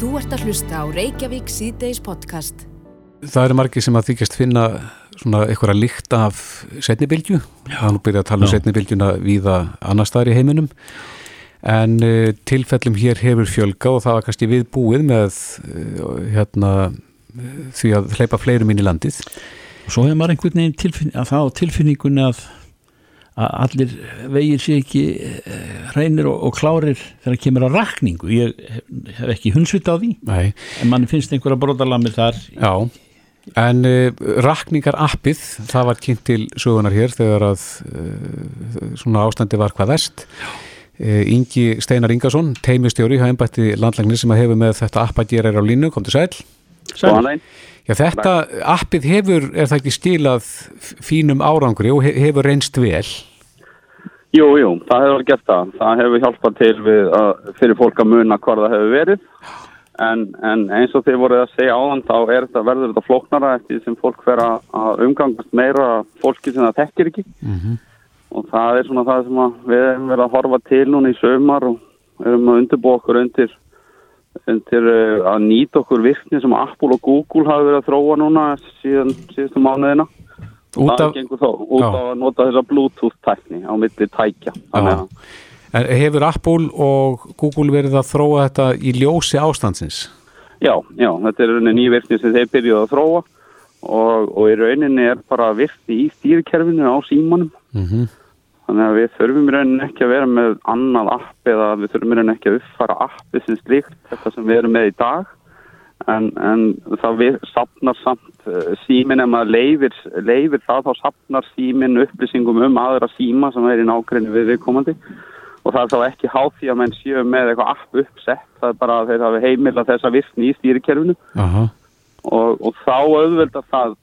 Þú ert að hlusta á Reykjavík síðdeis podcast. Það eru margir sem að þykjast finna svona eitthvað að líkta af setnibilgju. Það er nú byrjað að tala um setnibiljuna víða annar staðar í heiminum. En uh, tilfellum hér hefur fjölga og það var kannski viðbúið með uh, hérna, uh, því að hleypa fleirum inn í landið. Og svo hefur maður einhvern veginn að það á tilfinningunni að, að allir vegir sé ekki reynir og, og klárir þegar það kemur að rakningu. Ég hef, ekki hundsvita á því, Nei, en mann finnst einhverja brotalamir þar. já. En uh, rakningar appið, það var kynnt til sögunar hér þegar að uh, svona ástandi var hvað vest. Uh, Ingi Steinar Ingarsson, teimistjóri hjá embætti landlagnir sem að hefur með þetta app að gera er á línu, kom til sæl. Daginn. Já, þetta appið hefur, er það ekki stílað fínum árangri og he hefur reynst vel? Jú, jú, það hefur gert það. Það hefur hjálpað til við að, fyrir fólk að muna hvað það hefur verið. En, en eins og þið voruð að segja áðan þá er þetta, verður þetta flóknara eftir sem fólk fer að- umgangast meira fólki sem það þekkir ekki. Og það er svona það sem við hefum verið að horfa til núna í sömar og erum að undirbúa okkur undir, undir uh, að nýta okkur virkni sem Apple og Google hafa verið að þróa núna síðan síðustu mánuðina. Út það af, gengur þá út á að nota þessa Bluetooth-tækni á milli tækja. En hefur Apple og Google verið að þróa þetta í ljósi ástandsins? já, já, þetta er rauninni ný virkni sem þeir byrjuðu að þróa og, og í rauninni er bara virkni í stýrikerfinu á símanum. Mm Þannig að við þurfum í rauninni ekki að vera með annað app eða við þurfum í rauninni ekki að uppfara appi sem slíkt, þetta sem við erum með í dag. En, en það við sapnar samt uh, símin ef maður leifir, leifir það þá sapnar símin upplýsingum um aðra síma sem er í nákvæmni við viðkomandi. Og það er þá ekki háð því að menn séu með eitthvað app uppsett það er bara að þeir hafi heimila þessa virkni í stýrikerfinu. Og, og þá auðveldar það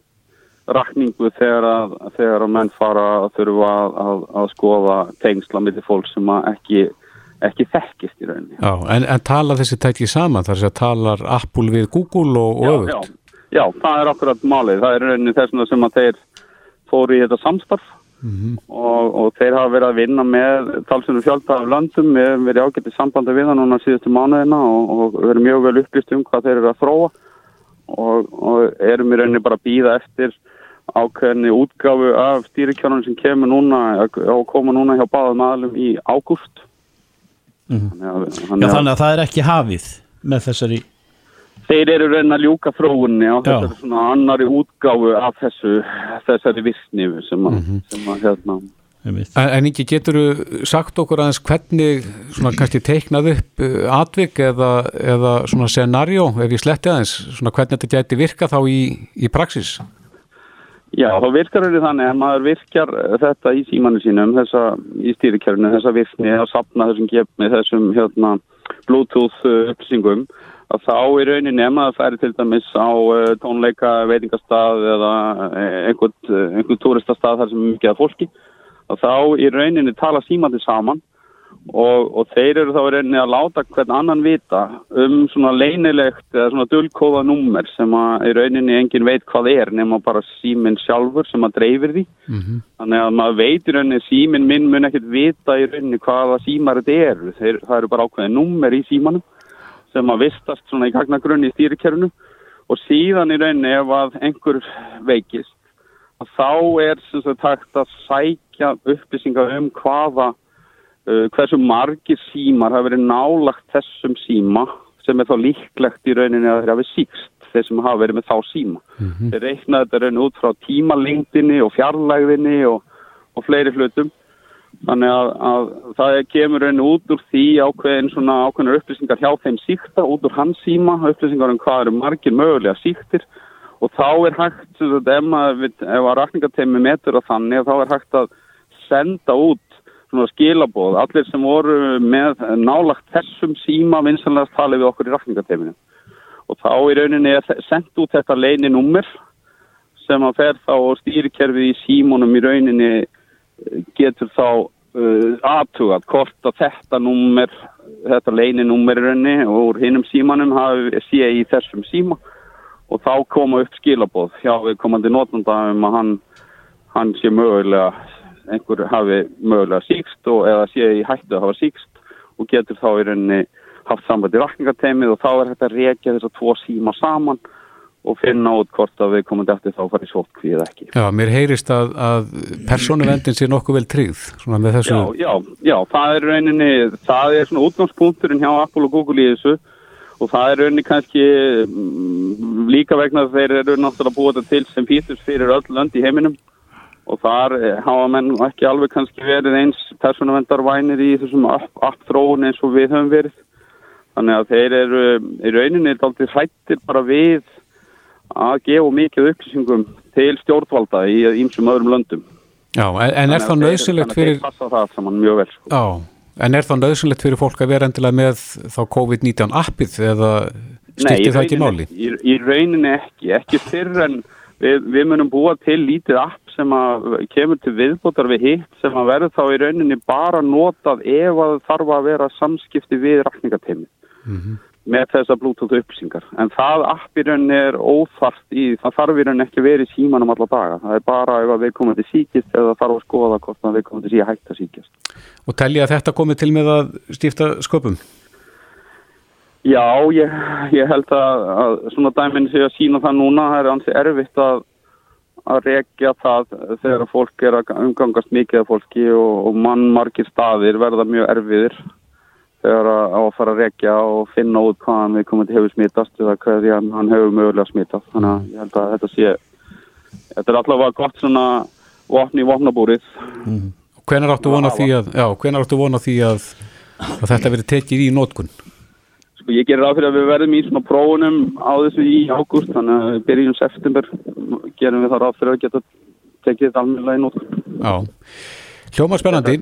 rakningu þegar að, þegar að menn fara að þurfa að, að, að skoða tengsla millir fólk sem ekki, ekki þekkist í rauninni. Já, en, en tala þessi tæki saman, þar sem talar Apple við Google og, og já, öfugt? já, já, það er akkurat málið. Það er rauninni þess vegna sem að þeir fóru í þetta samstarf og, og þeir hafa verið að vinna með talsinu fjölda af löndum. Við hefum verið ágættið sambandi við það núna síðustu mánuðina og, og verið mjög vel upplýst um hvað þeir eru að þróa og, og erum í rauninni bara að býða eftir ákveðinni útgáfu af stýrikjörnum sem kemur núna og koma núna hjá báðum aðlum í ágúst. Þannig að, Já, þannig að þannig að það er ekki hafið með þessari, þeir eru raunin að ljúka þróunni á Já. þessari svona annari útgáfu af þessu, þessari virkni sem að, sem að hérna. En, en ekki getur sagt okkur aðeins hvernig svona kannski teiknað upp uh, atvik eða, eða svona scenario, ef ég sletti aðeins, svona hvernig þetta gæti virka þá í, í praxis? Já, þá virkar þetta þannig að maður virkjar þetta í símanu sínum, þessa, í stýrikerfinu, þessa virkni að sapna þessum gefni, þessum hérna, Bluetooth uh, upplýsingum, að þá í rauninni ef maður færi til dæmis á uh, tónleika veitingastað eða einhvern, túristastað þar sem er mikið af fólki, að þá í rauninni tala símandi saman og, og þeir eru þá rauninni að láta hvern annan vita um svona leynilegt eða svona dulkóða númer sem að í rauninni engin veit hvað er nema bara síminn sjálfur sem að dreifir því. Þannig að maður veit í rauninni síminn minn mun ekkert vita í rauninni hvaða símar þetta eru. Þeir, það eru bara ákveðin númer í símanum sem að vistast svona í gagnagrunni í stýrikerfinu. Og síðan í rauninni ef að einhver veikist að þá er sem sagt hægt að sækja upplýsingar um hvaða hversu margir símar hafa verið nálagt þessum síma sem er þá líklegt í rauninni að þeir hafi síkst þeir sem hafa verið með þá síma. Þeir reikna þetta rauninni út frá tímalengdinni og fjarlægðinni og, og fleiri hlutum. Þannig að, að það kemur rauninni út úr því ákveðin svona ákveðinar upplýsingar hjá þeim síkta, út úr hans síma, upplýsingar um hvað eru margir mögulega síktir og þá er hægt, ef, að rakningateimi metur að þannig, þá er hægt að senda út svona skilabóð, allir sem voru með nálagt þessum síma vinsanlegast talið við okkur í rakningateiminu. Og þá í rauninni er sendt út þetta leini nummer sem að fer þá og stýrikerfið í símunum í rauninni eh, getur þá uh, aðtugað hvort að þetta nummer, þetta leini nummer í rauninni og hinnum símanum hafi sé í þessum síma og þá koma upp skilabóð hjá við komandi notanda um að hann, hann sé mögulega einhver hafi mögulega síkst og eða sé í hættu að hafa síkst og getur þá í rauninni haft samband í rakningateimið og þá er þetta að reykja þess að tvo síma saman og finna út hvort að við komum eftir þá farið sótkví eða ekki. Já, mér heyrist að, að persónuvendin sé nokkuð vel tryggð svona með þessu. Já, já, já, það er rauninni, það er svona útgangspunkturinn hjá Apple og Google í þessu og það er rauninni kannski mm, líka vegna þeir eru náttúrulega búið þetta til sem fýturs fyrir öll lönd í heiminum og þar eh, hafa menn ekki alveg kannski verið eins persónuvendarvænir í þessum appþróun eins og við höfum verið. Þannig að þeir eru í rauninni alltaf hrættir bara við að gefa mikið upplýsingum til stjórnvalda í ímsum öðrum löndum. Já, en, er það nöðsynlegt fyrir... Þannig að þeir passa það saman mjög vel. Sko. Já, en er það nöðsynlegt fyrir fólk að vera endilega með þá COVID-19 appið eða styrti það ekki máli? Nei, í, í rauninni ekki, ekki fyrr en við, við munum búa til lítið app sem að kemur til viðbútar við hitt sem að verður þá í rauninni bara notað ef að þarf að vera samskipti við rakningateimið. Mm -hmm með þessa Bluetooth upplýsingar en það app í rauninni er óþart í, það þarf í rauninni ekki verið símanum alla daga, það er bara ef við komum til síkist eða þarf að skoða hvort við komum til hægt að síkist Og telli að þetta komið til með að stifta sköpum? Já, ég, ég held að, að svona dæminn sé að sína það núna það er ansið erfitt að að rekja það þegar fólk er að umgangast mikið af fólki og, og mannmarkir staðir verða mjög erfiðir þegar að, að fara að rekja og finna út hvaðan við komum til hefur smittast eða hvað hann hefur mögulega smittast þannig að ég held að þetta sé þetta er allavega gott svona vopni í vopnabúrið mm. Hvenar áttu vona því að já, vona því að, að þetta verið tekið í nótkun? Sko ég gerir af fyrir að við verðum í svona prófunum á þessu í ágúst þannig að byrjum september gerum við þar af fyrir að geta tekið þetta almennilega í nótkun Já. Hljóma spennandi.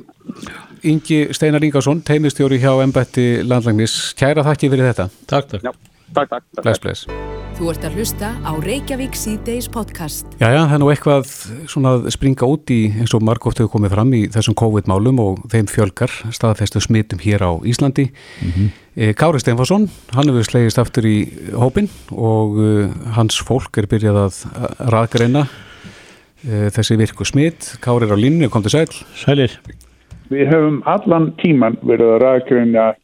Ingi Steinar Ingarsson, teimistjóri hjá Embætti landlagnis, kæra þakki fyrir þetta. Takk, takk, Já, takk, takk, takk. Bless, bless Þú ert að hlusta á Reykjavík C-Days podcast. Jæja, það er nú eitthvað svona að springa út í eins og margótt hefur komið fram í þessum COVID-málum og þeim fjölgar staðfestu smitum hér á Íslandi. Mm -hmm. Kári Steinforsson, hann hefur slegist aftur í hópin og uh, hans fólk er byrjað að raðgreina uh, þessi virku smit. Kári er á línu, kom til sæl Sælir. Við höfum allan tíman verið að ræðgreina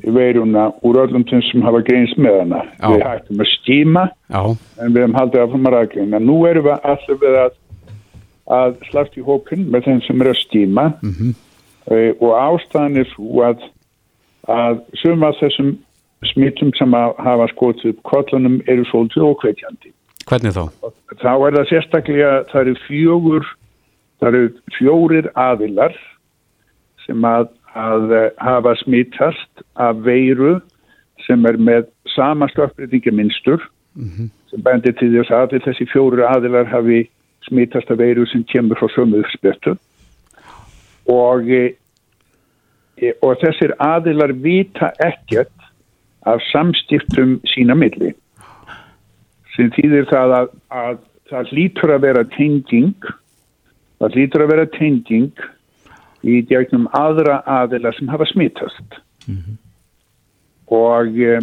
veiruna úr öllum sem sem hafa greins með hana. Já. Við hættum að stíma Já. en við höfum haldið að fara að ræðgreina. Nú erum við allir við að, að slagt í hókun með þeim sem er að stíma mm -hmm. og ástæðan er svo að, að suma þessum smittum sem hafa skotið upp kollunum eru svolítið ókveitjandi. Hvernig þá? Þá er það sérstaklega, það eru fjögur, það eru fjórir aðilar sem að, að eh, hafa smittast af veiru sem er með sama stökkbreytingaminstur mm -hmm. sem bendir til þess að þessi fjóru aðilar hafi smittast af veiru sem kemur frá sömuðu spjötu og, e, og þessir aðilar vita ekkert af samstiftum sína milli. Sem þýðir það að, að það lítur að vera tenging það lítur að vera tenging í gegnum aðra aðila sem hafa smittast mm -hmm. og, eh,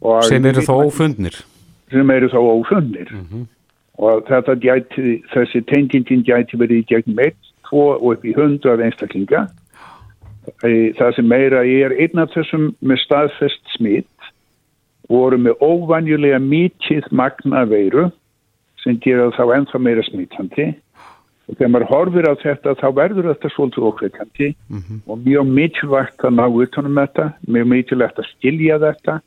og sem eru þá ófundnir. sem eru þá ófundnir. Mm -hmm. og þetta gæti þessi tengingin gæti verið í gegnum 1, 2 og upp í 100 einstaklinga. Það sem meira er einn af þessum með staðfest smitt voru með óvanjulega mikið magna veiru sem gera þá ennþá meira smittandi og þegar maður horfir á þetta þá verður þetta svolítið okreikandi mm -hmm. og mjög mikilvægt að ná utanum þetta mjög mikilvægt að stilja þetta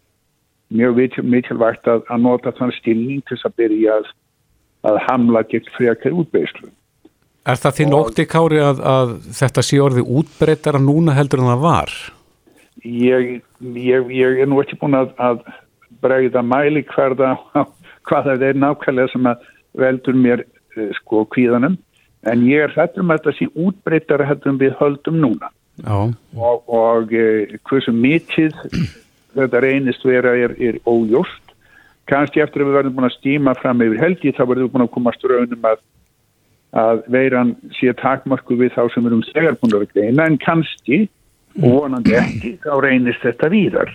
mjög mikilvægt að, að nota þann stilning til að byrja að, að hamla gegn frekar útbeislu Er það þinn ótti Kári að, að þetta sé orðið útbreytara núna heldur en það var? Ég, ég, ég er nú ekki búin að breyða mæli hverða hvað það er nákvæmlega sem að veldur mér eh, sko kvíðanum en ég er hættur um að þetta sé útbreytara hættur um við höldum núna. Já. og, og e, hversu mikið þetta reynist vera er, er ójóst kannski eftir að við verðum búin að stíma fram yfir helgi þá verðum við búin að koma ströunum að, að veiran sé takmarku við þá sem erum segar búin að greina. En kannski og vonandi ekki þá reynist þetta víðar.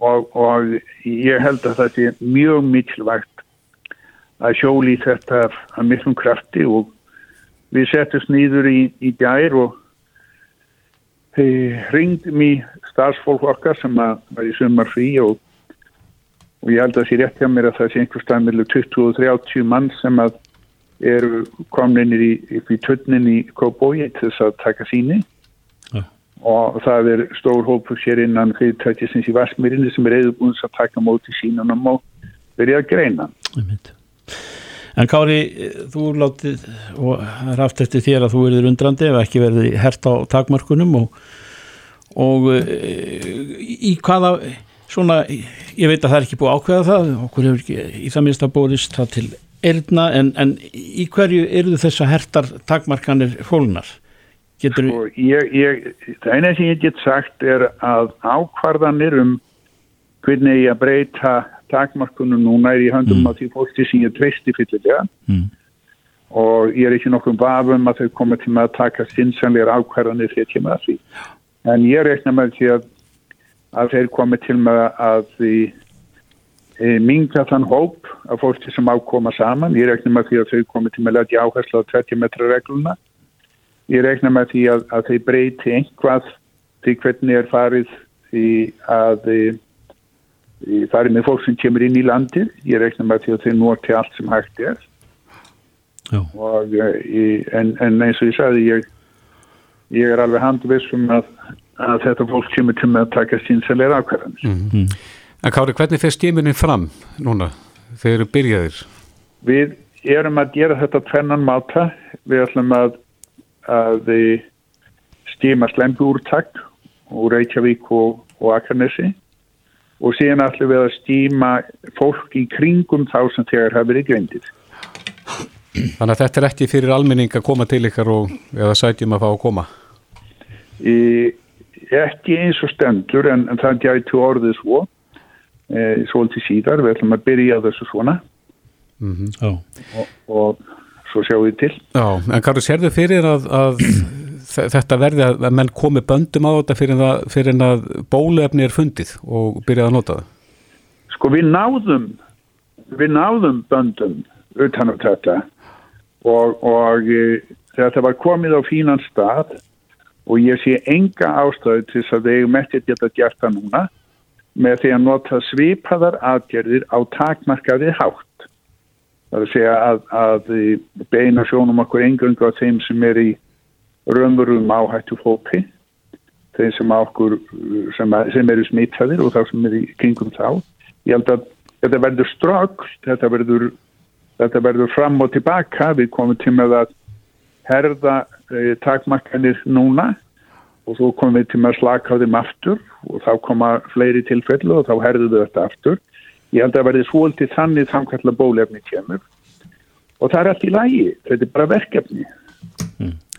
Og, og ég held að það sé mjög mikilvægt að sjóli þetta að miklum krafti og við setjum nýður í, í gær og ringd mér starfsfólk okkar sem að var í sumar frí og, og ég held að það sé rétt hjá mér að það sé einhver stað með 20-30 mann sem að eru kominir í, í tunnin í Kóbói til þess að taka síni Já. og það er stór hópur sér innan fyrirtækisins í Varsmýrinni sem er eðubúins að taka móti sínunum og verið að greina. Einmitt. En Kári, þú látið og er aft eftir þér að þú erður undrandi ef ekki verði hert á takmarkunum og, og e, í hvaða svona, ég veit að það er ekki búið ákveða það, okkur hefur ekki í það minnst að bórist það til erðna en, en í hverju eru þess að hertar takmarkanir fólnar? Getur Sko, ég, ég, það eina sem ég get sagt er að ákvarðanir um hvernig ég að breyta takmarkunum núna er í höndum Mm. á því fólki sem ég treysti fyllilega Mm. og ég er ekki nokkuð vafum að þau koma til með að taka sinnsanlegar ákvarðanir þegar kemur að því. En ég rekna með því að, að þeir komi til með að því e, minga þann hóp af fólki sem ákoma saman. Ég rekna með því að þau komi til með að leggja áherslu á 20 metra regluna. Ég rekna með því að, að þau breyti einhvað því hvernig er farið í að í, í farið með fólk sem kemur inn í landið. Ég rekna með því að þau noti allt sem hægt er Já. og í, en, en eins og ég sagði ég, ég er alveg handvissum að, að þetta fólk kemur til með að taka sínsalega ákvarðanir. En Kári, hvernig fer stímunin fram núna þegar eru byrjaðir? Við erum að gera þetta tvennan máta. Við ætlum að, að eh, stíma slembu úrtakt úr Reykjavík og, og Akarnesi og síðan ætlum við að stíma fólk í kringum þá sem þegar hafa verið greindir. Þannig að þetta er ekki fyrir almenning að koma til ykkar og eða sætjum að fá að koma. Í, ekki eins og stendur en, en það gæti orðið svo e, svolítið síðar, við ætlum að byrja þessu svona Já. og, og svo sjáum við til Já, en Kári, sérðu fyrir að, að þetta verði að, menn komi böndum á þetta fyrir að, fyrir að bólefni er fundið og byrjað að nota það? sko við náðum við náðum böndum utan á þetta og, og e, þetta var komið á fínan stað og ég sé enga ástæðu til þess að ekki að geta gert það núna með því að nota svipaðar aðgerðir á takmarkaði hátt. Það er að segja að, að beina sjónum okkur engöngu á þeim sem er í raunveruðum áhættu fólki, þeim sem, okkur, sem, sem eru smittaðir og þá sem er í kringum þá. Ég held að þetta verður strögl, þetta verður, þetta verður fram og tilbaka, við komum til með að herða eh, takmarkanir núna og svo komum við til með að slaka þeim aftur og þá koma fleiri tilfellu og þá herðum við þetta aftur. Ég held að verði svolítið þannig samkvæmlega bólefni kemur og það er allt í lagi, þetta er bara verkefni.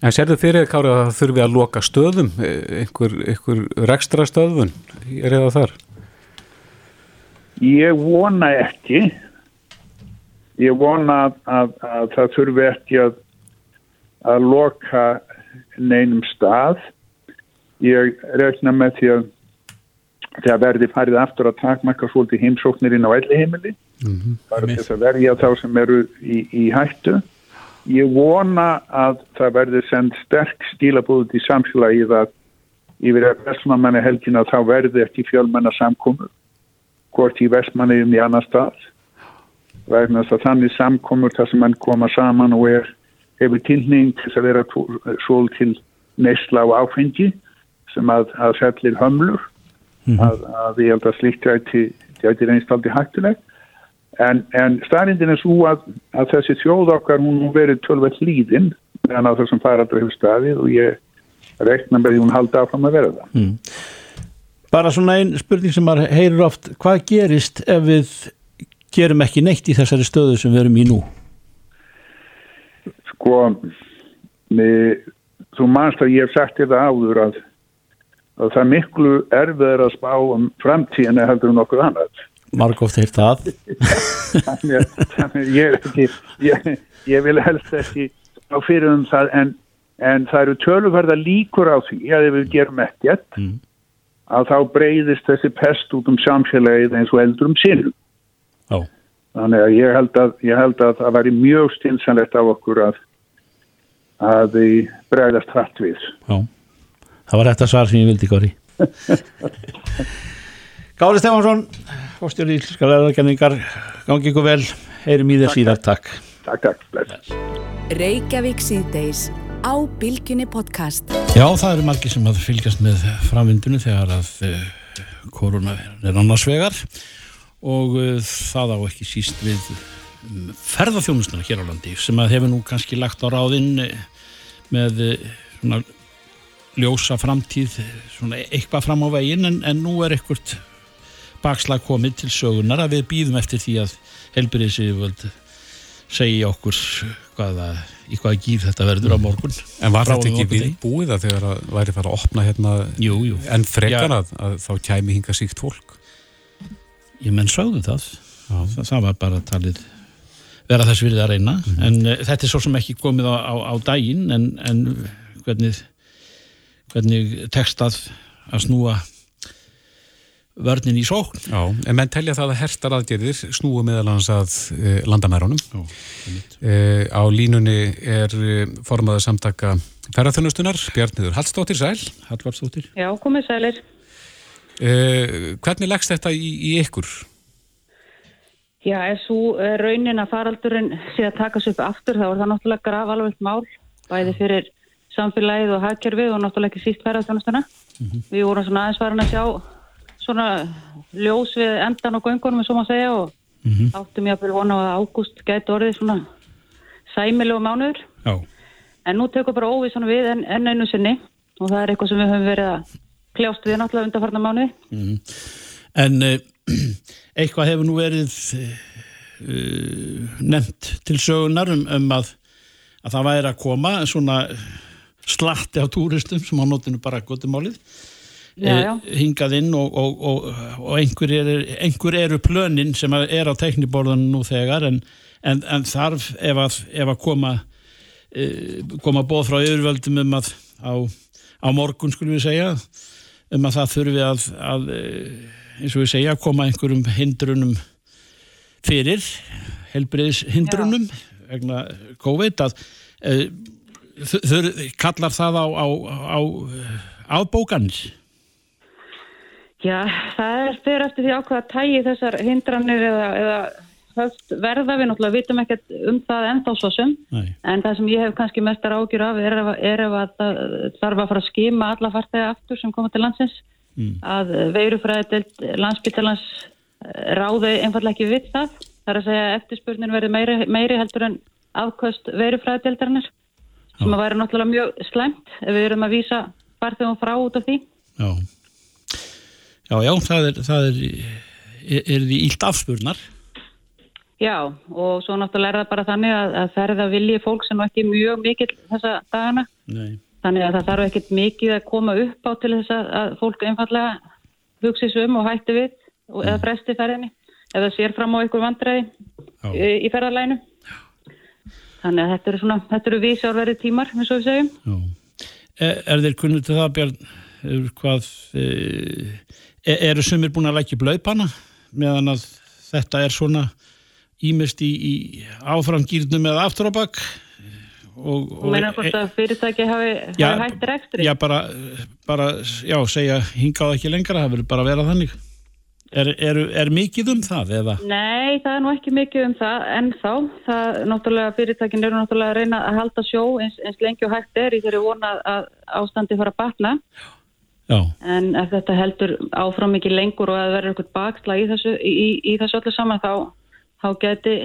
En sérðu fyrir Kári að það þurfi að loka stöðum, eh, einhver, einhver rekstra stöðun, er eða þar? Ég vona ekki, ég vona að, að, að það þurfi ekki að, að loka neinum stað. Ég rekna með því að það verði farið aftur að takmarka svolítið heimsóknir inn á elli heimili. bara til þess að verja þá sem eru í, í hættu. Ég vona að það verður send sterk stílabúð í samfélagið að yfir að vestmannamanni helgina þá verður ekki fjölmennar samkomur hvort í vestmanniðum í annar stað. Vegna þess að þannig samkomur þar sem mann koma saman og er hefur tilning til að vera svol til neysla á áfengi sem að, að fellir hömlur. Að, að ég held að slíkt gæti, reynst aldrei hættulegt En, en staðrindin er svo að, að þessi þjóð okkar hún verið tölvett líðin meðan á þessum faraldra hefur staðið og ég rekna með því hún haldi áfram að vera það. Bara svona einn spurning sem maður heyrir oft, hvað gerist ef við gerum ekki neitt í þessari stöðu sem við erum í nú? Sko, með, þú manst að ég hef sagt þetta áður að, að það er miklu erfiður að spá um framtíðinu heldur um nokkuð annað. Margóft þannig að ég, ekki, ég, ég vil helst ekki á fyrir um það en, en það eru töluverða líkur á því að ef við gerum ekkert Mm. að þá breyðist þessi pest út um samfélagið eins og eldur um sinum. Já. Þannig að ég held að, ég held að það væri mjög stinsanlegt af okkur að að því bregðast hratt við. Já. það var þetta svar sem ég vildi Gári Gári Stefansson fórstjóri íslenska leðakenningar gangi ykkur vel, heyrim í þér síðar, takk. Takk, takk, bless. Reykjavík síðdeis á Bilginni podcast. Já, það eru margir sem að fylgjast með framvindunum þegar að uh, koruna er annars vegar. Og uh, það á ekki síst við um, ferðarþjónustuna hér á landi sem að hefur nú kannski lagt á ráðinn uh, með svona ljósa framtíð svona eitthvað fram á veginn en, en nú er ekkert bakslag komið til sögunar að við býðum eftir því að helbriðsi völd segja okkur hvaða, í hvaða gýr þetta verður á morgun. En var þetta ekki morgundegi. við búið að þegar að væri fara að opna hérna Jú, jú, en frekar að, að þá kæmi hinga síkt fólk? ég menn sögðu það. Það, það var bara talið vera þess virði að reyna. En uh, þetta er svo sem ekki komið á, á, á daginn en, en hvernig hvernig tekst að að snúa vörnin í sókn Já, en menn telja það að herstar aðgerðir snúu meðal hans að e, landamærunum. E, á línunni er e, formaður samtaka ferðarþjónustunar, Bjarniður Hallstóttir Sæl. Hallvarsdóttir Já, komið sælir. Hvernig leggst þetta í, í ykkur? Já, ef svo eh, raunin að faraldurinn sé að taka sig upp aftur þá er það náttúrulega graf alveg mál, bæði fyrir samfélagið og hagkerfið og náttúrulega ekki síst ferðarþjónustuna. Við vorum svona aðeins farin að sjá svona ljós við endan og göngunum, svo maður segja, og áttum ég að byrja vona að ágúst gæti orðið svona sæmilegu mánuður. Já, En nú tekur bara óvissan við enn en einu sinni og það er eitthvað sem við höfum verið að kljást við náttúrulega undarfarna mánuði. en uh, eitthvað hefur nú verið uh, nefnt til sögunar um, um að, að það væri að koma svona slatti á túristum sem á notinu bara gotumálið Já, já. eh, hingað inn og, og, og, og einhver, er, einhver eru plönin sem er á tekniborðan nú þegar en, en, en þarf ef að, ef að koma e, koma bóð frá yfirvöldum um að á, á morgun skulum við segja um að það þurfi að, að e, eins og við segja koma einhverjum hindrunum fyrir helbriðis hindrunum vegna COVID að e, þur, þur, kallar það á, á, á, afbókanir Já, það er fyrir eftir því ákveða tægi þessar hindranir eða, eða verða. Við náttúrulega vitum ekkert um það ennþá svo sem. En það sem ég hef kannski mestar ágjur af er, er ef að það þarf að fara að skima alla fartega aftur sem koma til landsins. Mm. að veirufræðild landsbyttalans ráði einfallega ekki við það. Það er að segja að eftirspurnin verði meiri, meiri heldur en afkvöst veirufræðideldarinnar sem að væri náttúrulega mjög slæmt ef við erum að vísa farþegum frá út af því. Já, já, já það er, það er, er, er því ílt afspurnar. Já, og svo náttúrulega er það bara þannig að, að ferða vilji fólk sem ekki mjög mikill þessa dagana. Nei. Þannig að það þarf ekkert mikið að koma upp á til þess að, fólk einfallega hugsi sig um og hætti við og, eða fresti ferðinni það sér fram á einhver vandræði í, í ferðarlæginu. Þannig að þetta eru svona, þetta eru vísjárverði tímar, eins og við segjum. Já. Er, er þeir kunnur til það, Björn, er, hvað, e, er- eru sumir búin að lækja blöðpanna meðan að þetta er svona ímest í, í áframgýrnum eða aftur á bakk? Og, Og meina hvort að fyrirtæki hafi, Já, hafi hætti rekstri. Já, bara, bara, já, segja hingað ekki lengra, það verður bara að vera þannig. Er, er, er mikið um það eða? Nei, það er nú ekki mikið um það en þá, það náttúrulega fyrirtækin eru náttúrulega að reyna að halda sjó eins, eins lengi og hægt er í þeirri vona að ástandi fara að batna Já, en ef þetta heldur áfram ekki lengur og að verður eitthvað bakslag í þessu, í, í, í þessu öllu saman þá, þá geti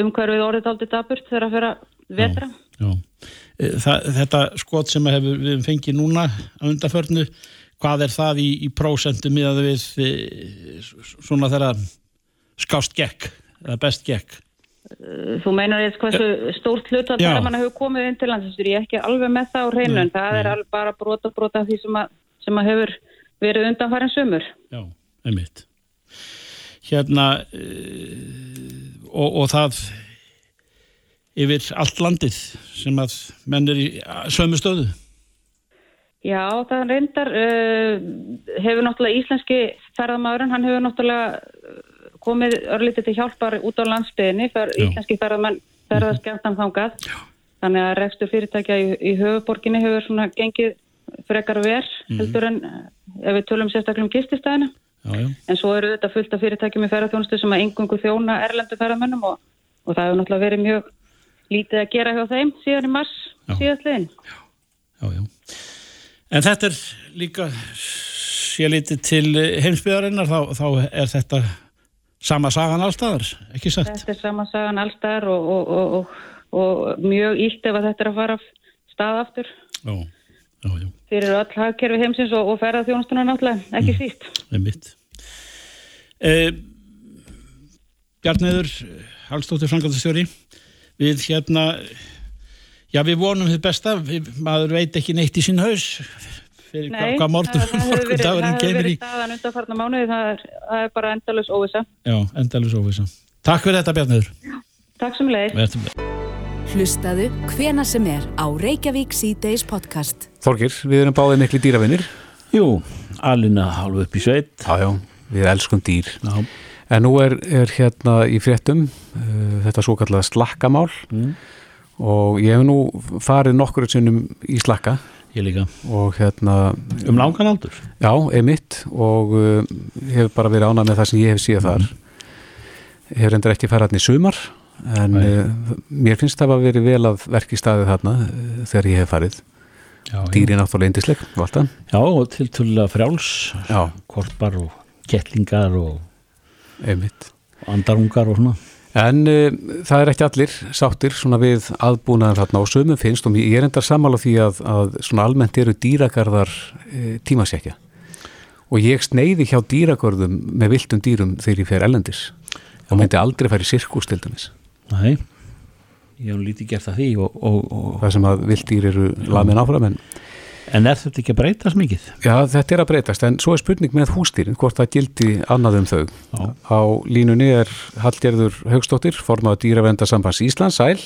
umhverfið orðið aldrei daburt þegar að fyrir að vetra. já. E, Það, þetta skot sem að hefur við fengið núna á undarförnu, hvað er það í, í prósentum miðað við e, svona þeirra skást gekk, eða best gekk? Þú meinar eða hversu stórt hlut að Já. það mann hefur komið inn til landsins, ég er ekki alveg með það á hreinu en það er bara brota brota því sem að, sem að hefur verið undanfærin sömur. Já, einmitt. Hérna, e, og, og það yfir allt landið sem að menn er í sömu stöðu. Já, það reyndar uh, hefur náttúrulega íslenski ferðamæðurinn, hann hefur náttúrulega uh, komið örlítið til hjálpar út á landsbyðinni, fer, Já. íslenski ferðamenn ferðast gæmtan þangað, þannig að rekstur fyrirtækja í, í höfuborginni hefur svona gengið frekar ver heldur en eh, ef við tölum sérstaklega um gististæðina en svo eru þetta fullt af fyrirtækjum í ferðarþjónustu sem að engungu þjóna erlendu ferðarmönnum og, og það hefur náttúrulega verið mjög lítið að gera hjá þeim síðan í mars já. En þetta er líka sé litið til heimsbyðarinnar þá, þá er þetta sama sagan allstaðar, ekki satt? Þetta er sama sagan allstaðar og, og, og, og, og mjög ílt ef að þetta er að fara stað aftur. Já, já, já, fyrir öll hagkerfi heimsins og, og ferðarþjónustuna náttúrulega, ekki síst. með mitt. Eh, Bjarniður, Hallstóttir Frankaldastjóri, við hérna, já við vonum þið besta, við, maður veit ekki neitt í sín haus fyrir Nei, hvað morgun, það, það hefur verið, það hefur kemur í. verið staðan undanfarnar mánuði, það er, það er bara endalus óvisa. Já, endalus óvisa. Takk fyrir þetta Bjarniður. Takk sem leið. Hlustaðu hvena sem er á Reykjavík C-Days podcast. Þorgir, við erum báðið miklu dýravinnir Jú, alina hálfu upp í sveit. Já, já, við elskum dýr. Já, En nú er, er hérna í fréttum uh, þetta svo kallað slakkamál. Mm. og ég hef nú farið nokkur sinnum í slakka. Ég líka. og hérna, Um langan aldur. já, emitt og uh, hef bara verið ánað með það sem ég hef síðan þar. Hef reyndar ekki farið hann í sumar en uh, mér finnst það að verið vel að verki staðið þarna þegar ég hef farið dýri náttúrulega indisleg, valda Já, og til tulla frjáls, Já, korpar og kettlingar og emitt andarungar og svona. En uh, það er ekki allir sáttir svona við aðbúnaðan þarna og sömum finnst og ég er endar sammála því að, að svona almennt eru dýragarðar uh, tímasekja og ég sneiði hjá dýragörðum með viltum dýrum þegar ég fer ellendis og myndi aldrei færi sirkus til dæmis. Nei, ég hef lítið gert að því og, og, og, það sem að vilddýr eru lamin áfram en en er þetta ekki að breytast mikið? já þetta er að breytast en svo er spurning með hústýrin hvort það gildi annað um þau Já. á línunni er Hallgerður Haugstóttir formaður dýravendasambands Íslands, sæl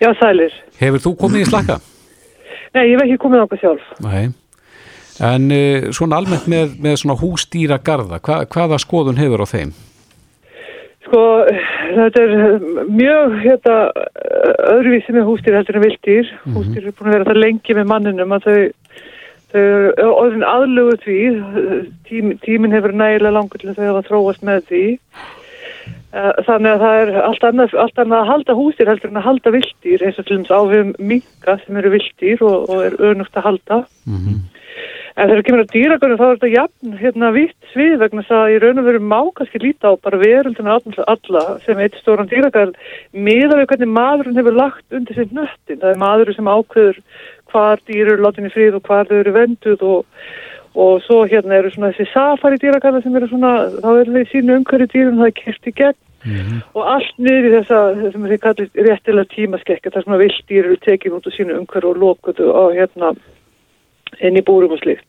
Já, sælir. Hefur þú komið í slakka? Nei, ég hef ekki komið ákvað sjálf. Nei. En uh, svona almennt með, með svona húsdýra garda, hva, hvaða skoðun hefur á þeim? Sko, þetta er eh, mjög hérna, öðruvísi með hústýr heldur en viltýr. Hústýr eru búin að vera það lengi með manninum að þau, þau eru orðin aðlugu því. Tím, tíminn hefur nægilega langur til að þau hafa þróast með því. Eh, Þannig að það er allt annað, allt annað að halda hústýr heldur en að halda viltýr eins og til dæmis áhugum minka sem eru viltýr og, og er önugt að halda. En þegar kemur að dýragunum þá er þetta jafn hérna vitt svið vegna þess að í raun og veru má kannski líta á bara veröldina alla, sem eitt stóran dýragarð miða við hvernig maðurinn hefur lagt undir sitt nöttin. Það er maðurinn sem ákveður hvar dýr eru látin í frið og hvar þau eru venduð og, og svo hérna eru svona þessi safari dýragarða sem eru svona, þá eru þau sínu umhverju dýrum það er kert í gegn og allt niður í þessa sem þið kallir réttilega tímaskekka þar sem að vilddýr eru tekin út úr sínu umhverju og lokuðu og hérna inn í búrum og slikt.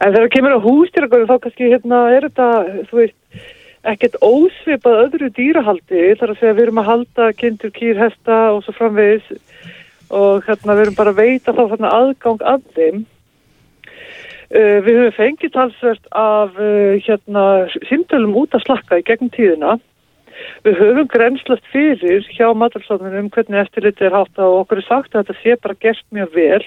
En þegar kemur á hústýragunum þá kannski hérna er þetta, þú veist, ekkert ósvipað öðru dýrahaldi þar að segja við erum að halda kindur, kýr, hesta og svo framvegis og hérna við erum bara að veita þá hérna aðgang að þeim. Uh, við höfum fengið talsvert af uh, hérna símtölum út að slakka í gegnum tíðina. Við höfum grenslast fyrir hjá matalsóknunum hvernig eftirliti er hátt og okkur er sagt að þetta sé bara gert mjög vel.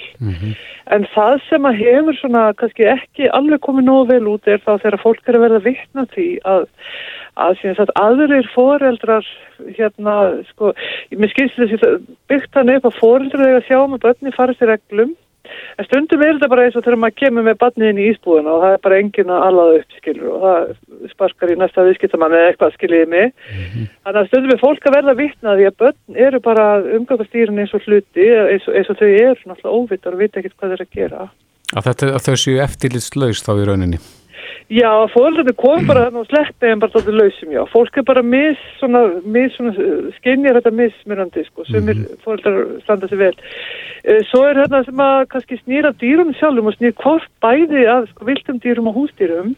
En það sem að hefur svona kannski ekki alveg komið nógu vel út er þá þegar fólk er að verða vittna því að að að aðrir foreldrar hérna, sko, mér skilst þessi byggt hann upp að foreldrar eiga að sjá um að börni farið sér reglum en stundum er þetta bara eins og þegar maður kemur með barniðin í ísbúðina og það er bara enginn að allaða upp skilur og það sparkar í næsta viðskiptamann eða eitthvað skiljiði mig. Þannig að stundum er fólk að verða vittna því að börn eru bara umgangastýrin eins og hluti eins og, eins og þau eru náttúrulega óvittar og vita ekkert hvað þeir að gera. Að, þetta, að þau séu eftirlitslaus þá í rauninni. Já, fóreldrarnir kom bara þannig og sleppi en bara þáttu lausum, já. Fólk er bara mis, svona, mis, svona, skinnjar þetta mismunandi, sko, sumir mm fóreldrar standa sig vel. Eh, Svo er þetta sem að kannski snýra dýrum sjálfum og snýr hvort bæði að sko, viltum dýrum og húsdýrum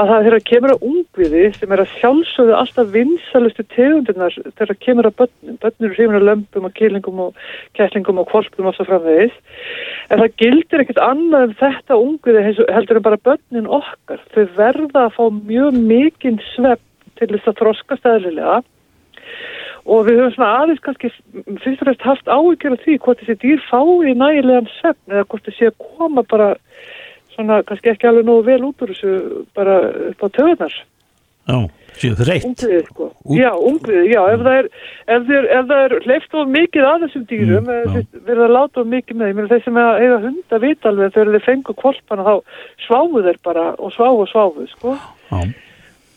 að það þegar kemur að ungviði sem er að sjálfsögðu alltaf vinsalustu tegundirnar þegar kemur að börnum, börnur eru hrifin að lömpum og kýlingum og kætlingum og kvolpum og svo framvegis. En það gildir ekkert annað en þetta ungviði heldur en bara börnin okkar. Þau verða að fá mjög mikinn svepp til þess að þroskast eðlilega. Og við höfum svona aðeins kannski fyrst og fremst haft áhyggjur af því hvort þessi dýr fái nægilegan svefn eða hvort þessi að koma bara svona kannski ekki alveg nógu vel út úr þessu bara upp á töðunar Já, séu þið reitt. Ungviðið sko. Já, ungviðið, já, ef það er, ef þeir, ef það er hleyft of mikið að þessum dýrum, mm, verður það láta of mikið með, ég meina þeir sem eiga hunda vita alveg þegar þeir fengu kvolpana þá sváðu þeir bara og sváðu og sváðu, sko. Já.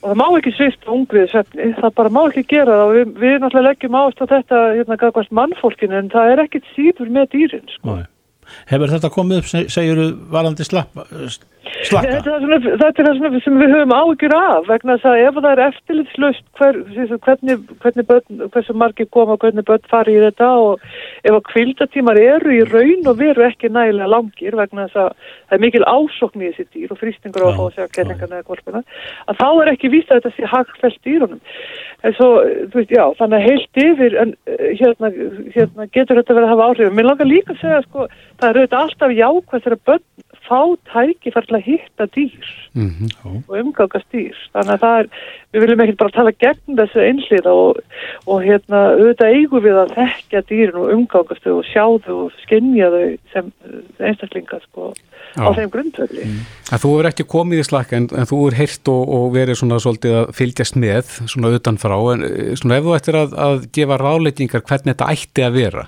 Og það má ekki svist ungviðið svefni, það bara má ekki gera það og við, við náttúrulega leggjum ást á þetta hérna gafast mannfólkinu en það er ekkit síður með dýrin, sko. Nei. Hefur þetta komið upp, segir þú, varandi slakka? Þetta er, svona, það sem við höfum ágjur af vegna þess að ef það er eftirlitslust hver, hvernig, hvernig börn, hversu margir koma, hvernig börn fari í þetta og ef að kvildatímar eru í raun og veru ekki nægilega langir vegna þess að það er mikil ásokn í þessi dýr og frýstingur á að fá að segja kettingarna eða korfina, að þá er ekki víst að þetta sé hagfælt dýrunum. En svo, veist, já, þannig að heilt yfir en hérna, hérna getur þetta verið að hafa áhrif. Mér langar líka að segja, sko, það er auðvitað alltaf jákvæð þegar börn fá tæki fyrir að hitta dýr mm -hmm. og umgangast dýr. Þannig að það er, við viljum ekki bara tala gegn þessu einslýða og, og hérna auðvitað eigum við að þekkja dýrin og umgangast þau og sjá þau og skinja þau sem einstaklingar sko á þeim grundvöldi mm. Þú er ekki komið í slakka en, en þú er heyrt og, og verið svona svolítið að fylgjast með svona utanfrá. En svona ef þú ættir að, að gefa ráleitingar hvernig þetta ætti að vera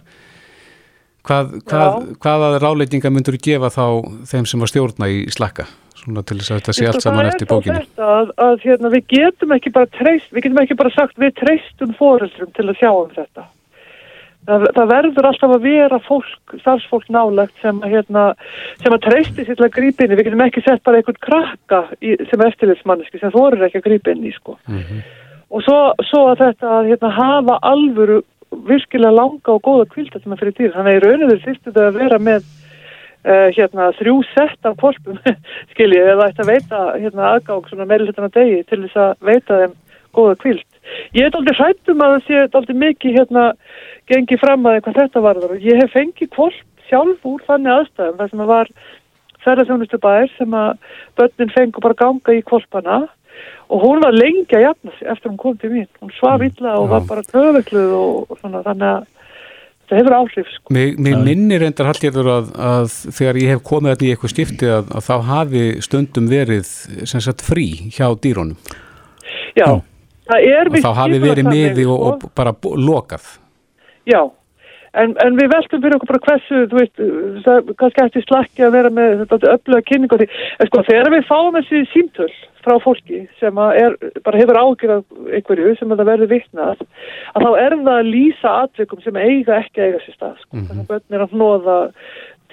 Hvað, hvað, hvaða ráleitinga myndur þú gefa þá þeim sem að stjórna í slakka? Svona til þess að þetta sé allt saman eftir bókinu að, að hérna, við getum ekki bara treyst, við getum ekki bara sagt við treystum fóreldrum til að sjá um þetta. Það, það verður alltaf að vera fólk, starfsfólk nálagt sem að, hérna, sem að treysti sér til að grípa inn í, við getum ekki sett bara einhvern krakka í, sem eftirlitsmanniski sem þú eru ekki að grípa inn í sko. Mm -hmm. og svo, svo að þetta hérna, hafa alvöru virkilega langa og góða kvilda sem að fyrir dýr. Þannig að í rauninu þurftu þau að vera með uh, hérna, þrjú sett af korpum, skiljið, eða ætti að veita hérna, aðgang svona meðlutana degi til þess að veita þeim góða kvild. Ég er aldrei hrættum að það sé aldrei mikið hérna gengið fram að eitthvað þetta varður og ég hef fengið kvolp sjálf úr þannig aðstæðum þar sem að var ferðarþjónustu bær sem að börnin fengur bara ganga í kvolpana og hún var lengi að jafna sig eftir hún kom til mín. Hún svaf Mm, illa og var bara töfekluð og, og svona þannig að það hefur áhrif sko. Mér, mér minnir endar haldjörður að, að þegar ég hef komið þetta í eitthvað skipti að, að þá hafi stundum verið sem sagt frí hjá dýrónum Já, það er og þá hafi verið miði og, sko. og bara lokað. Já, en, en við veltum fyrir okkur bara hversu, þú veist, það kannski eftir slakki að vera með þetta öfluga kynning og því, en sko þegar við fáum þessi símtöl frá fólki sem að er, bara hefur ágjur af einhverju sem að það verður vitnað, að þá er það að lýsa atvikum sem eiga ekki að eiga sér stað, sko, þannig að börn er að hnóða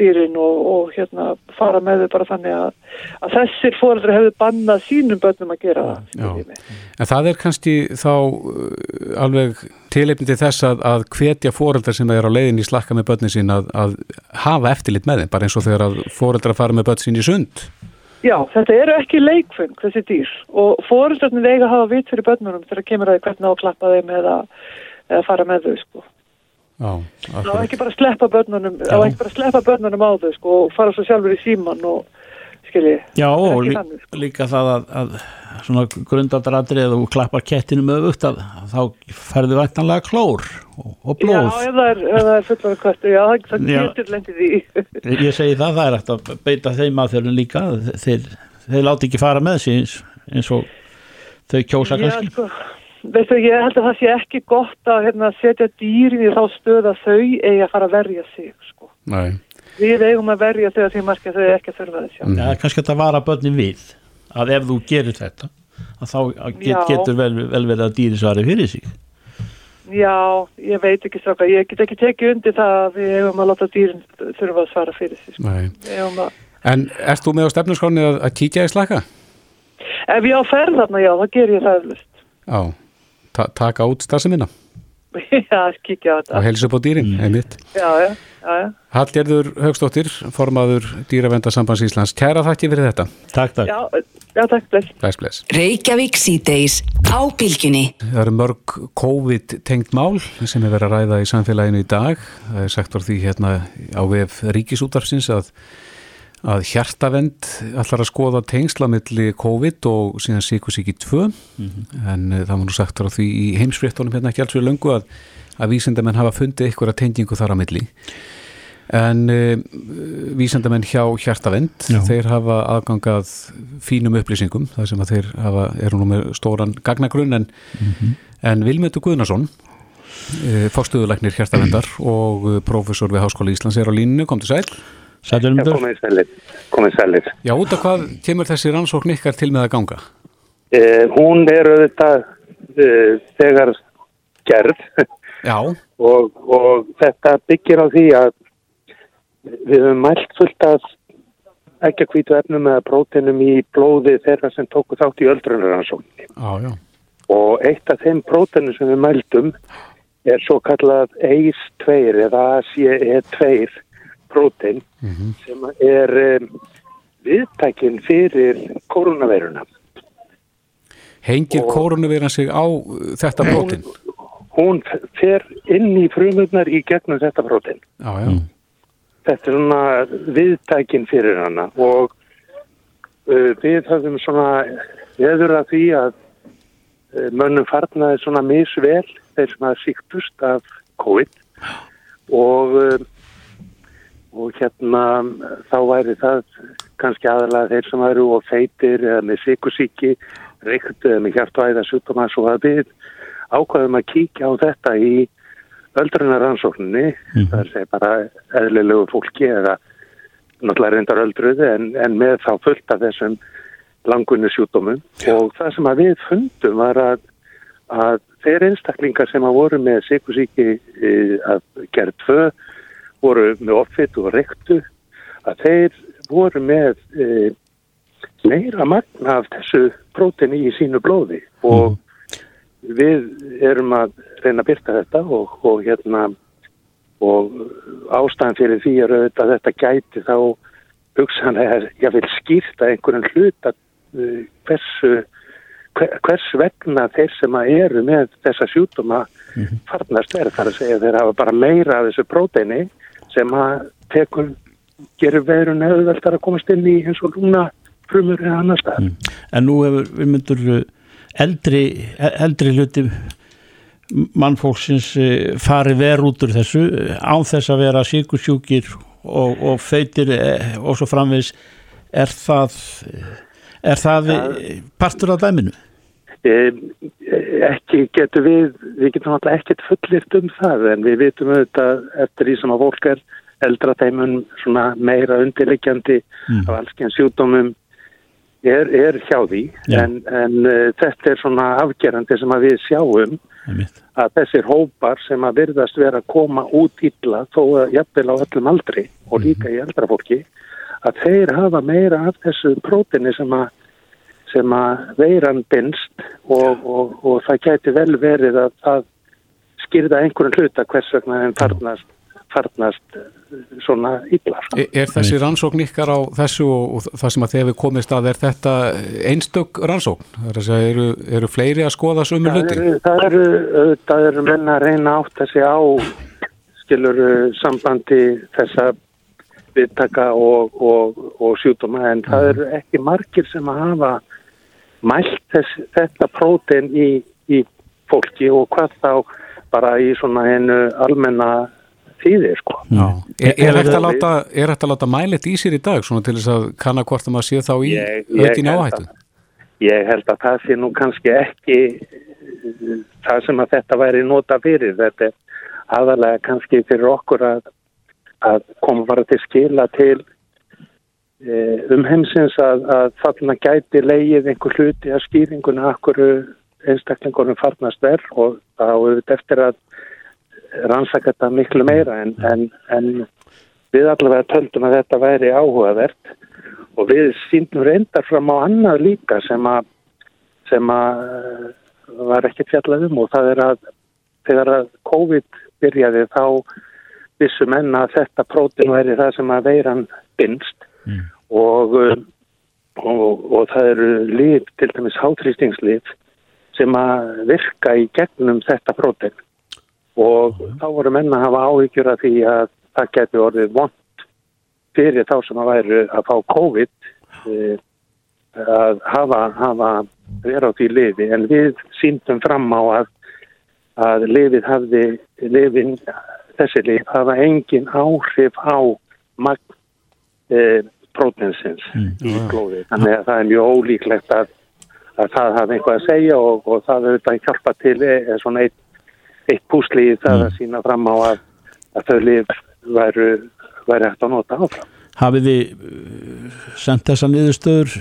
dýrin og, og hérna fara með þau bara þannig að, að þessir fóreldri hefur bannað sínum börnum að gera það. En það er kannski þá uh, alveg tilefni til þess að, að hvetja fóreldrar sem er á leiðin í slakka með börnin sín að, að hafa eftirlit með þeim, bara eins og þegar að fóreldrar fara með börn sín í sund. Já, þetta eru ekki leikfeng þessi dýr og fóreldrarnir eiga að hafa vit fyrir börnunum þegar kemur að hvernig á að klappa þeim eða, eða fara með þau sko. Já, Það var ekki bara að sleppa börnunum, það var ekki bara að sleppa börnunum á þau sko og fara svo sjálfur í síman og skilji. Já, og lí, þannig, sko. líka það að, að svona grundaldradrið og klappar kettinu með aukt að þá ferðu væntanlega klór og, og Já, blóð. ef það er, er fullari köttu, já, það, Já. getur lendið í. Ég segi það, það er eftir að beita þeim aðferðin líka, þeir, þeir láti ekki fara með sig eins, eins og þau kjósa Já, kannski. sko, veistu, ég held að það sé ekki gott að hérna, setja dýrin í þá stöð að þau eigi að fara að verja sig, sko. Nei. Við eigum að verja þau að því margir þau ekki að þurfa þess, já. Já, kannski þetta vara börnin við að ef þú gerir þetta að þá get, getur vel, vel verið að dýri svari fyrir sig. Já, ég veit ekki stráka, ég get ekki tekið undir það að við eigum að láta dýrin þurfa að svara fyrir sig. Sko. Nei. Við eigum að, En ert þú með á stefnarskráni að, að kíkja í slakka? ef ég á ferð þarna, já, þá ger ég það eflust. Já, ta taka út starfseminna já, kíkja á þetta. og helsa upp á dýrin, einmitt. Já, já, já, já. Hallgerður Högstóttir, formaður Dýravendarsambands Íslands. Kæra þakki fyrir þetta. Takk, takk. Já, já, takk, bless. Bless, bless. Reykjavík síðdeis á bylginni. Það eru mörg COVID-tengt mál sem er verið að ræða í samfélaginu í dag. Það er sagt var því hérna á vef ríkisútarfsins að, að hjartavend allar að skoða tengslamilli COVID og síðan síkusíki 2 en uh, það var nú sagt á því í heimsfréttunum hérna ekki alls við löngu að, að vísindamenn hafa fundið ykkur að tengingu þar á milli. En uh, vísindamenn hjá hjartavend Já. þeir hafa aðgangað fínum upplýsingum þar sem að þeir hafa, eru nú með stóran gagnagrunn en, en Vilmötu Guðnason uh, fórstuðulegnir hjartavendar og prófessor við Háskóla Íslands er á línu, kom til sæl Um komið sælir, komið sælir. Já, út af hvað kemur þessi rannsókn ykkar til með að ganga? Eh, hún er auðvitað eh, þegar gerð Já, og, og þetta byggir á því að við höfum mælt fullt af ekki að hvítu efnum eða próteinum í blóði þeirra sem tóku þátt í öldrunaransókninni. já, já. Og eitt af þeim próteinum sem við mæltum er svo kallað ACE2 eða ACE2 prótein sem er um, viðtækin fyrir koronaveiruna. Hengir kórunuveiran sig á uh, þetta brotin? Hún fer inn í frumurnar í gegnum þetta prótein. Já, já. Þetta er svona viðtækin fyrir hana og uh, við höfum svona veður að því að uh, mönnum farnaði svona misvel þeir sem að síktust af COVID og, uh, og hérna þá væri það kannski aðalega þeir sem væru og feitir eða með sikursíki, reyktu eða með hjartvæða sjúkdóma svo að við ákvaðum að kíkja á þetta í öldrunaransókninni, það er bara eðlilegu fólki eða náttúrulega reyndar öldruði en, en með þá fullt af þessum langunni sjúkdómum. Og það sem að við fundum var að, að þeir einstaklingar sem að voru með sikursíki e, að gerð tvö voru með offit og reyktu að þeir voru með e, meira magna af þessu próteni í sínu blóði. Og við erum að reyna að byrta þetta og, og hérna og ástæðan fyrir því er auðvitað að þetta gæti þá hugsanlega ég vil skýrta einhverjum hluta uh, hversu hver, hvers vegna þeir sem að eru með þessa sjútuma farnast er. Þar að segja þeir hafa bara meira af þessu próteini sem að tekur gerir veirun eðveldar að komast inn í eins og lúna frumur eða annar stað. En nú hefur við myndur eldri, eldri hluti mannfólksins eh, farið verð út úr þessu eh, án þess að vera síkursjúkir og, og feitir eh, og svo framvegs er það er það eh, partur af dæminu? Eh, ekki getur við, við getum alltaf ekkert fullirt um það en við vitum auðvitað eftir því sem að fólk er eldra þeimun svona meira undirleikjandi Mm. af allsken sjúkdómum er, er hjá því Já. en, en uh, þetta er svona afgerandi sem að við sjáum að þessir hópar sem að virðast vera að koma út illa þó að jafnvel á öllum aldri og líka í eldra fólki að þeir hafa meira af þessu prótini sem að sem að veiran binst og, og, og það gæti vel verið að það skýrða einhverjum hluta hvers vegna þeim farnast, farnast svona illa. sko. Er, er þessi rannsókn ykkar á þessu og, og það sem að þegar við komist að er þetta einstök rannsókn? Það er að segja, eru, eru fleiri að skoða sömu Það hluti? það eru, það eru menn að reyna átt að segja á skilur sambandi þessa viðtaka og, og, og sjútuma en það eru ekki margir sem að hafa mælt þess, þetta prótein í, í fólki og hvað þá bara í svona hennu almenna tíði sko. Já. Er, er, hægt að láta, hægt að láta mælit í sér í dag svona til þess að kanna hvort að maður sé þá í held áhættu? Ég held að það sé nú kannski ekki það sem að þetta væri nota fyrir. Þetta er aðalega kannski fyrir okkur að, að koma bara til skila til um heimsins að, að þarna gæti leið einhver hluti að skýringuna akkur einstaklingunum farnast verð og þá auðvitað eftir að rannsaka þetta miklu meira en, en, en við allavega töldum að þetta væri áhugavert og við síndum reyndar fram á annað líka sem að sem að eh, var ekki fjallað um og það er að þegar að COVID byrjaði þá vissu menna að þetta prótin væri það sem að veiran binst og, um, og, og það eru líf, til dæmis háþrýstingslif sem að virka í gegnum þetta prótin og þá voru menna að hafa áhyggjur af því að það geti orðið vond fyrir þá sem að væru að fá COVID uh, að hafa, hafa vera á því lifi en við síndum fram á að, að lifið hafði lifin, þessi lif hafa engin áhrif á magn uh, prótinsins mm. í blóði þannig að það er mjög ólíklegt að, að það hafi einhvað að segja og, og það verður að hjálpa til er svona eitt, eitt púsli í það mm. að sína fram á að, að þau lif væru, væri hægt að nota áfram Hafið þið sendt þessa niðurstöður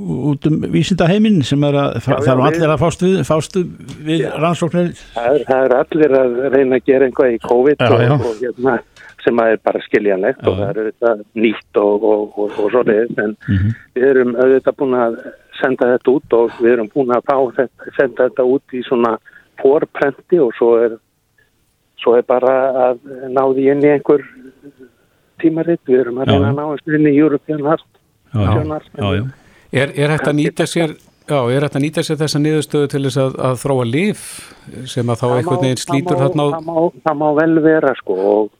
út um vísindaheimin sem er að það er allir að fástu við, fástu við rannsóknir það er, það er allir að reyna að gera einhvað í COVID já, og, já. og hérna, sem að er bara skiljanlegt og það er auðvitað nýtt og, og, og svo leiðist en mm -hmm. við erum auðvitað búin að senda þetta út og við erum búin að þetta, senda þetta út í svona forprenti og svo er svo er bara að náði inn í einhver tímaritt, við erum að reyna að ná inn í European Heart Er, er hægt að nýta sér Já, er þetta að nýta sér þessa niðurstöðu til þess að, að þróa líf sem að þá einhvern veginn slítur þarna á... Það má vel vera sko og,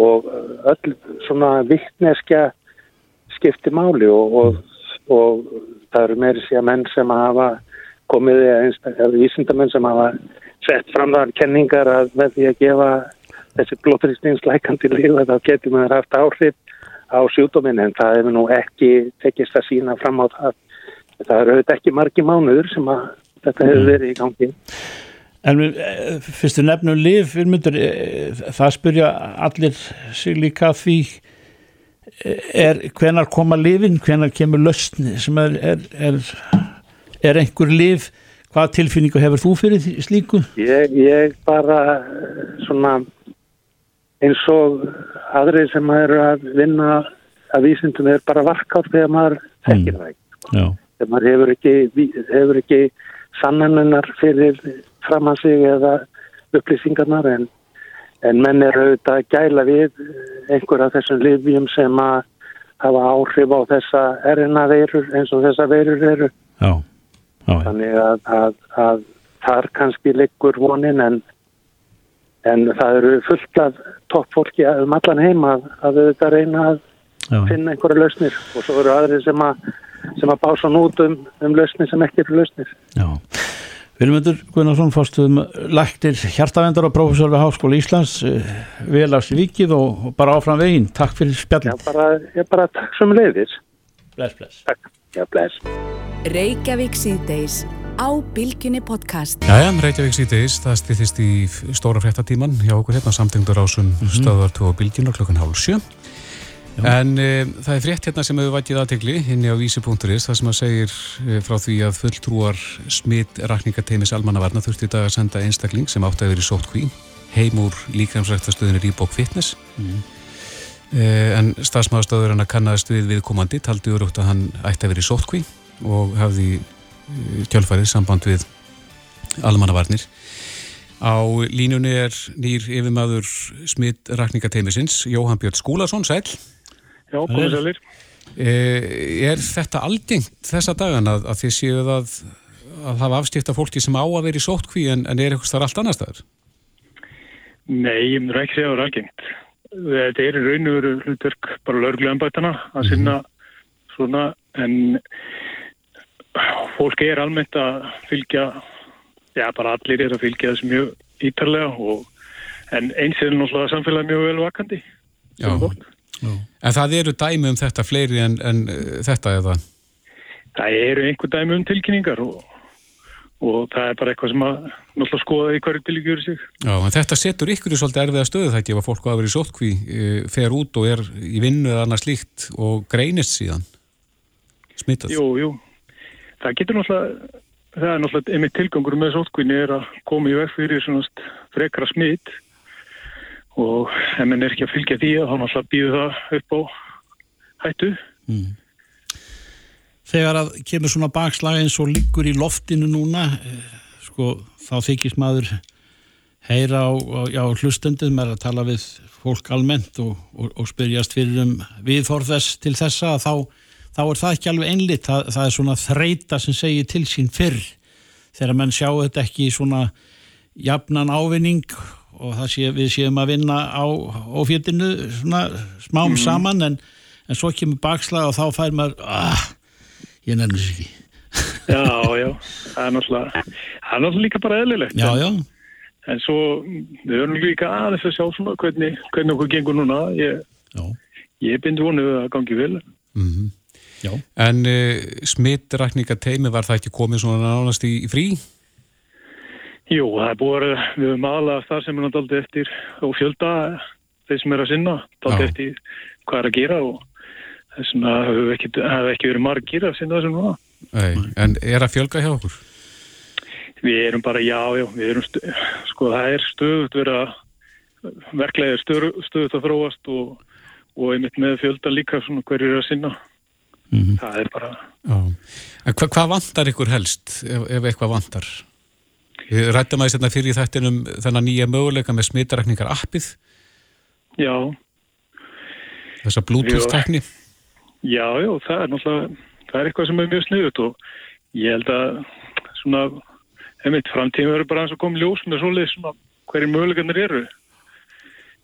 og öll svona vittneskja skipti máli og, og, og það eru meiri síðan menn sem hafa komið eða vísindamenn sem hafa sett fram þar kenningar að með því að gefa þessi blóðrýstingslækandi líf að það getur maður haft áhrif á sjúdóminn en það hefur nú ekki tekist að sína fram á það. Það eru auðvitað ekki margi mánuður sem að þetta hefur mm. verið í gangi. En eh, fyrstu nefnum lif, myndur, eh, það spyrja allir sig líka því eh, er hvenar koma lifin, hvenar kemur löstni sem er, er, er, er einhver lif, hvað tilfinningu hefur þú fyrir slíku? Ég, ég bara svona eins og aðrið sem maður er að vinna að vísindum er bara varkátt þegar maður þekkir það ekki. Þegar maður hefur ekki, hefur ekki sannanunnar fyrir fram að sig eða upplýsingarnar en, en menn er auðvitað að gæla við einhver af þessum livjum sem að hafa áhrif á þessa erina veirur eins og þessa veirur eru. Já. Já. Þannig að, að, að þar kannski liggur vonin en en það eru fullt af toppfólki um allan heima að þetta reyna að Já. finna einhverja lausnir og svo eru aðri sem að, sem að bása nút um, um lausnir sem ekki eru lausnir Já, Vilmundur Gunnarsson fórstuðum læktir hjartavendar og prófessor við Háskóla Íslands eh, velast vikið og bara áfram veginn. Takk fyrir spjallin Já, bara, ég bara takk sem leiðis Bless, bless. Takk, já, bless. Reykjavík síðdeis á Bilginni podcast. Jæja, Reykjavík síðdeis, það stýttist í stóra fréttatíman hjá okkur hérna samtengdur ásum mm -hmm. stöðvartu á Bilginna klokkan hálf sjö en e, það er frétt hérna sem hefur vætið aðtegli inni á vísi.is það sem að segir e, frá því að fulltrúar smitt rakningateimis almannavarna þurfti í dag að senda einstakling sem átti að vera í sótkví heim úr líkræmsræktastöðinu Rýbók Fitness mm. e, en stafsmáðstöður hann að kannast við viðkomandi taldi úr að hann ætti að vera í sótkví og hafði kjálfarið samband við almannavarnir. Á línunni er nýr yfirmaður smitt rakningateimisins, Jóhann Björn Skúlason, sæl. Já, komið sælir. Er þetta algengt þessa dagan að, að þið séuð að, að hafa afstifta fólki sem á að vera í sótkví en, en er eitthvað allt annar staðar? Nei, ég myndur ekki segja að það er algengt. Þetta er í raun og veru hlutverk bara löglu anbætana að sinna mm svona en fólk er almennt að fylgja, já bara allir er að fylgja þessu mjög ítarlega og, en eins er náttúrulega samfélagi mjög vel vakandi. Já, já. En það eru dæmi um þetta fleiri en, en þetta eða? Það eru einhver dæmi um tilkynningar og, og það er bara eitthvað sem að náttúrulega skoða í hverju tilkynningur sig. Já, en þetta setur ykkur í svolítið erfiða stöðu það ekki ef að fólk á að vera í sótkví, e, fer út og er í vinnu eða annað slíkt og greinist síðan smittað. Jú, jú það getur náttúrulega, það er náttúrulega einmitt tilgangur með sótkvinni er að koma í veg fyrir svona frekra smitt og ef mann er ekki að fylgja því þá náttúrulega býður það upp á hættu. Mm. Þegar að kemur svona bakslag eins og líkur í loftinu núna, eh, sko þá þykist maður heyra á, á, á hlustendum er að tala við fólk almennt og, og, og spyrjast fyrir um viðforðess til þessa þá þá er það ekki alveg einlitt, það, það er svona þreita sem segir til sín fyrr þegar mann sjá þetta ekki svona jafnan ávinning og það sé, við séum að vinna á ofjöldinu svona smám mm -hmm. saman en, en svo kemur bakslag og þá fær maður ah, ég nefnir sér ekki. Já, já, það er náttúrulega það er náttúrulega líka bara eðlilegt Já, en, já, en svo, við höfum líka aðeins að sjá svona hvernig, hvernig okkur gengur núna. Ég, já, ég bind vonuð að gangi vel. Mm já. En uh, smittrakningateimi var það ekki komið svona nánast í, í frí? Jú, það er búið að við höfum sem er náttúrulega eftir og fjölda þeir sem er að sinna náttúrulega eftir hvað er að gera og þess vegna hefur ekki, hef ekki verið margir að sinna þessum núna Nei, en er að fjölga hjá okkur? Við erum bara, já, já, við erum, sko, það er stöðut verið að, verklega er stöð, stöðut að þróast og, og einmitt með fjölda líka svona hverju er að sinna. Mhm. Það er bara, Já. En hva, hvað vantar ykkur helst ef, ef eitthvað vantar? Við rættum aðeins hérna fyrir þættinum þennan nýja möguleika með smittarakningar appið, já, þessa Bluetooth-tækni. já, já, það er náttúrulega, það er eitthvað sem er mjög sniðut og ég held að svona, einmitt, framtíðin verður bara eins og komið ljós með svoleið svona hverju möguleikarnir eru.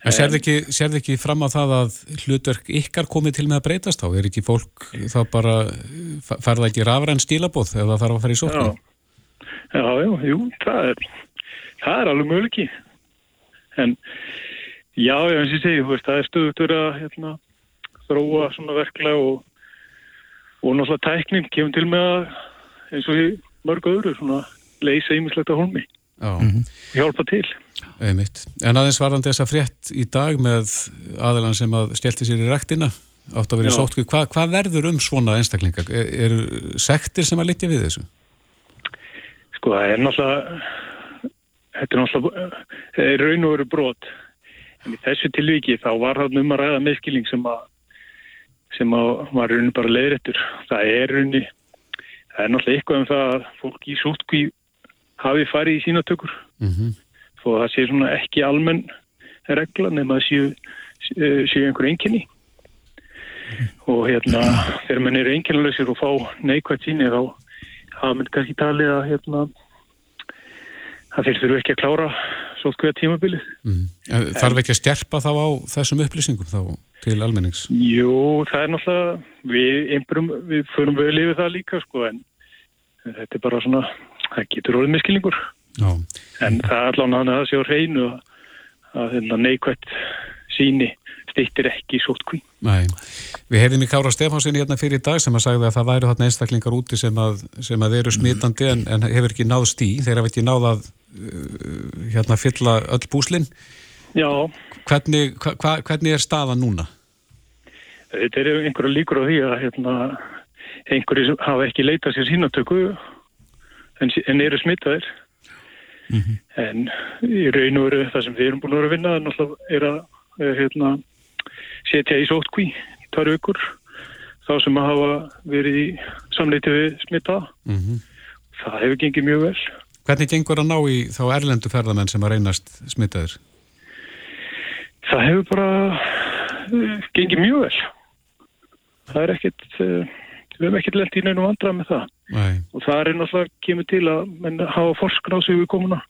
En sérði ekki, sérði ekki fram á það að hlutverk ykkar komið til með að breytast þá? Er ekki fólk þá bara, farða ekki rafræn stílabóð eða þarf að fara í Já, sóknu? Já, já, jú, það er, það er alveg möguleiki. En já, já, eins og ég segi, þú veist, það er stöðut verið að hérna, þróa svona verklega og, og náttúrulega tæknin kemur til með að, eins og í mörg öðru, svona leysa ímislegt á holmi Já, og hjálpa til. einmitt. En aðeins varðandi þessa frétt í dag með aðelan sem að stelti sér í rektina, átt að vera sótkví, Hva, hvað verður um svona einstaklingar? Er, eru sektir sem að litja við þessu? Sko, það er náttúrulega, þetta er náttúrulega, það er raun og veru brot. En í þessu tilviki þá var það um að ræða meðskilning sem að, sem að var raun bara leiðrættur. Það er raunni, það er náttúrulega eitthvað um það að fólk í sótkví hafi farið í sínatökur. Mm -hmm. Þó að það sé svona ekki almenn regla nema að séu, séu einhver einkenni. Og hérna, þegar mann er einkennilegsir og fá neikvægt síni þá hafa mann kannski talið að hérna, að þeir þurfu ekki að klára svolítið tímabilið. Mm. Þarf ekki að stjerpa þá á þessum upplýsingum þá til almennings? Jú, það er náttúrulega, við, einbrum, við förum vel yfir það líka sko en þetta er bara svona, það getur orðið miskilingur. Já. En það er allavega að það sé á hreinu að, að hérna, neikvægt síni stýttir ekki sótkví. Nei, við hefðum í Kára Stefánsinni hérna fyrir í dag sem að sagði að það væru þarna einstaklingar úti sem að, sem að eru smitandi en, en hefur ekki náðst í, þeir hafa ekki náð að uh, hérna fylla öll búslinn. Já, Hvernig, hva, hva, hvernig er staðan núna? þetta eru einhverja líkur á því að hérna, einhverju hafa ekki leitað sér sínatöku en, en eru smittaðir. En í raun og veru það sem við erum búin að vera að vinna er að hérna, setja í sótkví í tvær vikur þá sem að hafa verið í samleiti við smitta. Mm -hmm. Það hefur gengið mjög vel. Hvernig gengur að ná í þá erlendu ferðamenn sem að reynast smittaðir? Það hefur bara uh, gengið mjög vel. Það er ekkit, uh, við hefum ekkit lent í neinu vandrað með það. Nei. Og það er náttúrulega kemur til að menn hafa forskn á sig við komuna.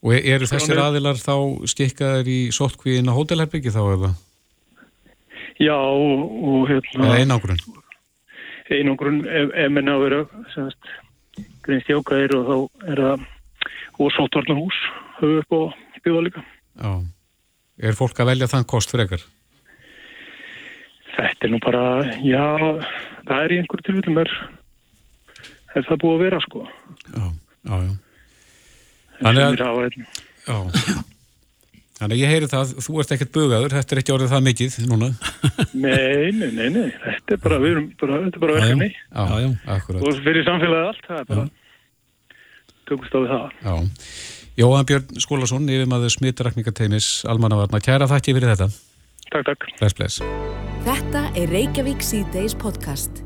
Og e- eru þessir aðilar þá skikkaðir í sótkvíin á hótelherbyggi þá eða, Já, og, og hérna, einangrun? einangrun ef, ef menn að vera semast, greinst jákaðir og þá er það og sótvarnarhús höfum upp á bjóða líka. Já. Er fólk að velja þann kost frekar? Þetta er nú bara, já, það er í einhverju tilfellum er, er það búið að vera sko. Já, já, já. Þannig að- hérna, Já. Þannig að ég heyri það, þú ert ekkert bugaður, þetta er ekki orðið það mikið núna. Nei, nei, nei, nei, þetta er bara, við erum bara, þetta er bara verkefni. Já, já, akkurat. Og fyrir samfélagið allt, það er bara, tökumst á við það. Já. Jóhann Björn Skólason, yfirmaður smitrakningateimis Almannavarna. Kæra þakki fyrir þetta. Takk, takk. Bless, bless. Þetta er Reykjavík C-Days podcast.